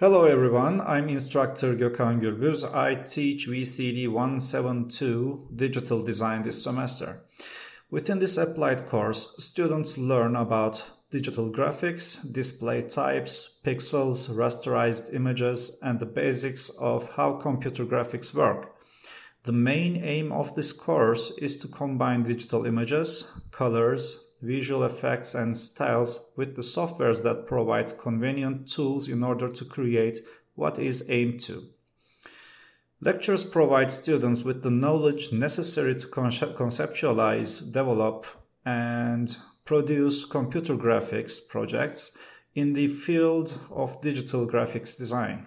Hello everyone, I'm instructor Gökhan Gürbüz. I teach VCD 172 digital design this semester. Within this applied course, students learn about digital graphics, display types, pixels, rasterized images, and the basics of how computer graphics work. The main aim of this course is to combine digital images, colors, visual effects and styles with the softwares that provide convenient tools in order to create what is aimed to. Lectures provide students with the knowledge necessary to conceptualize, develop, and produce computer graphics projects in the field of digital graphics design.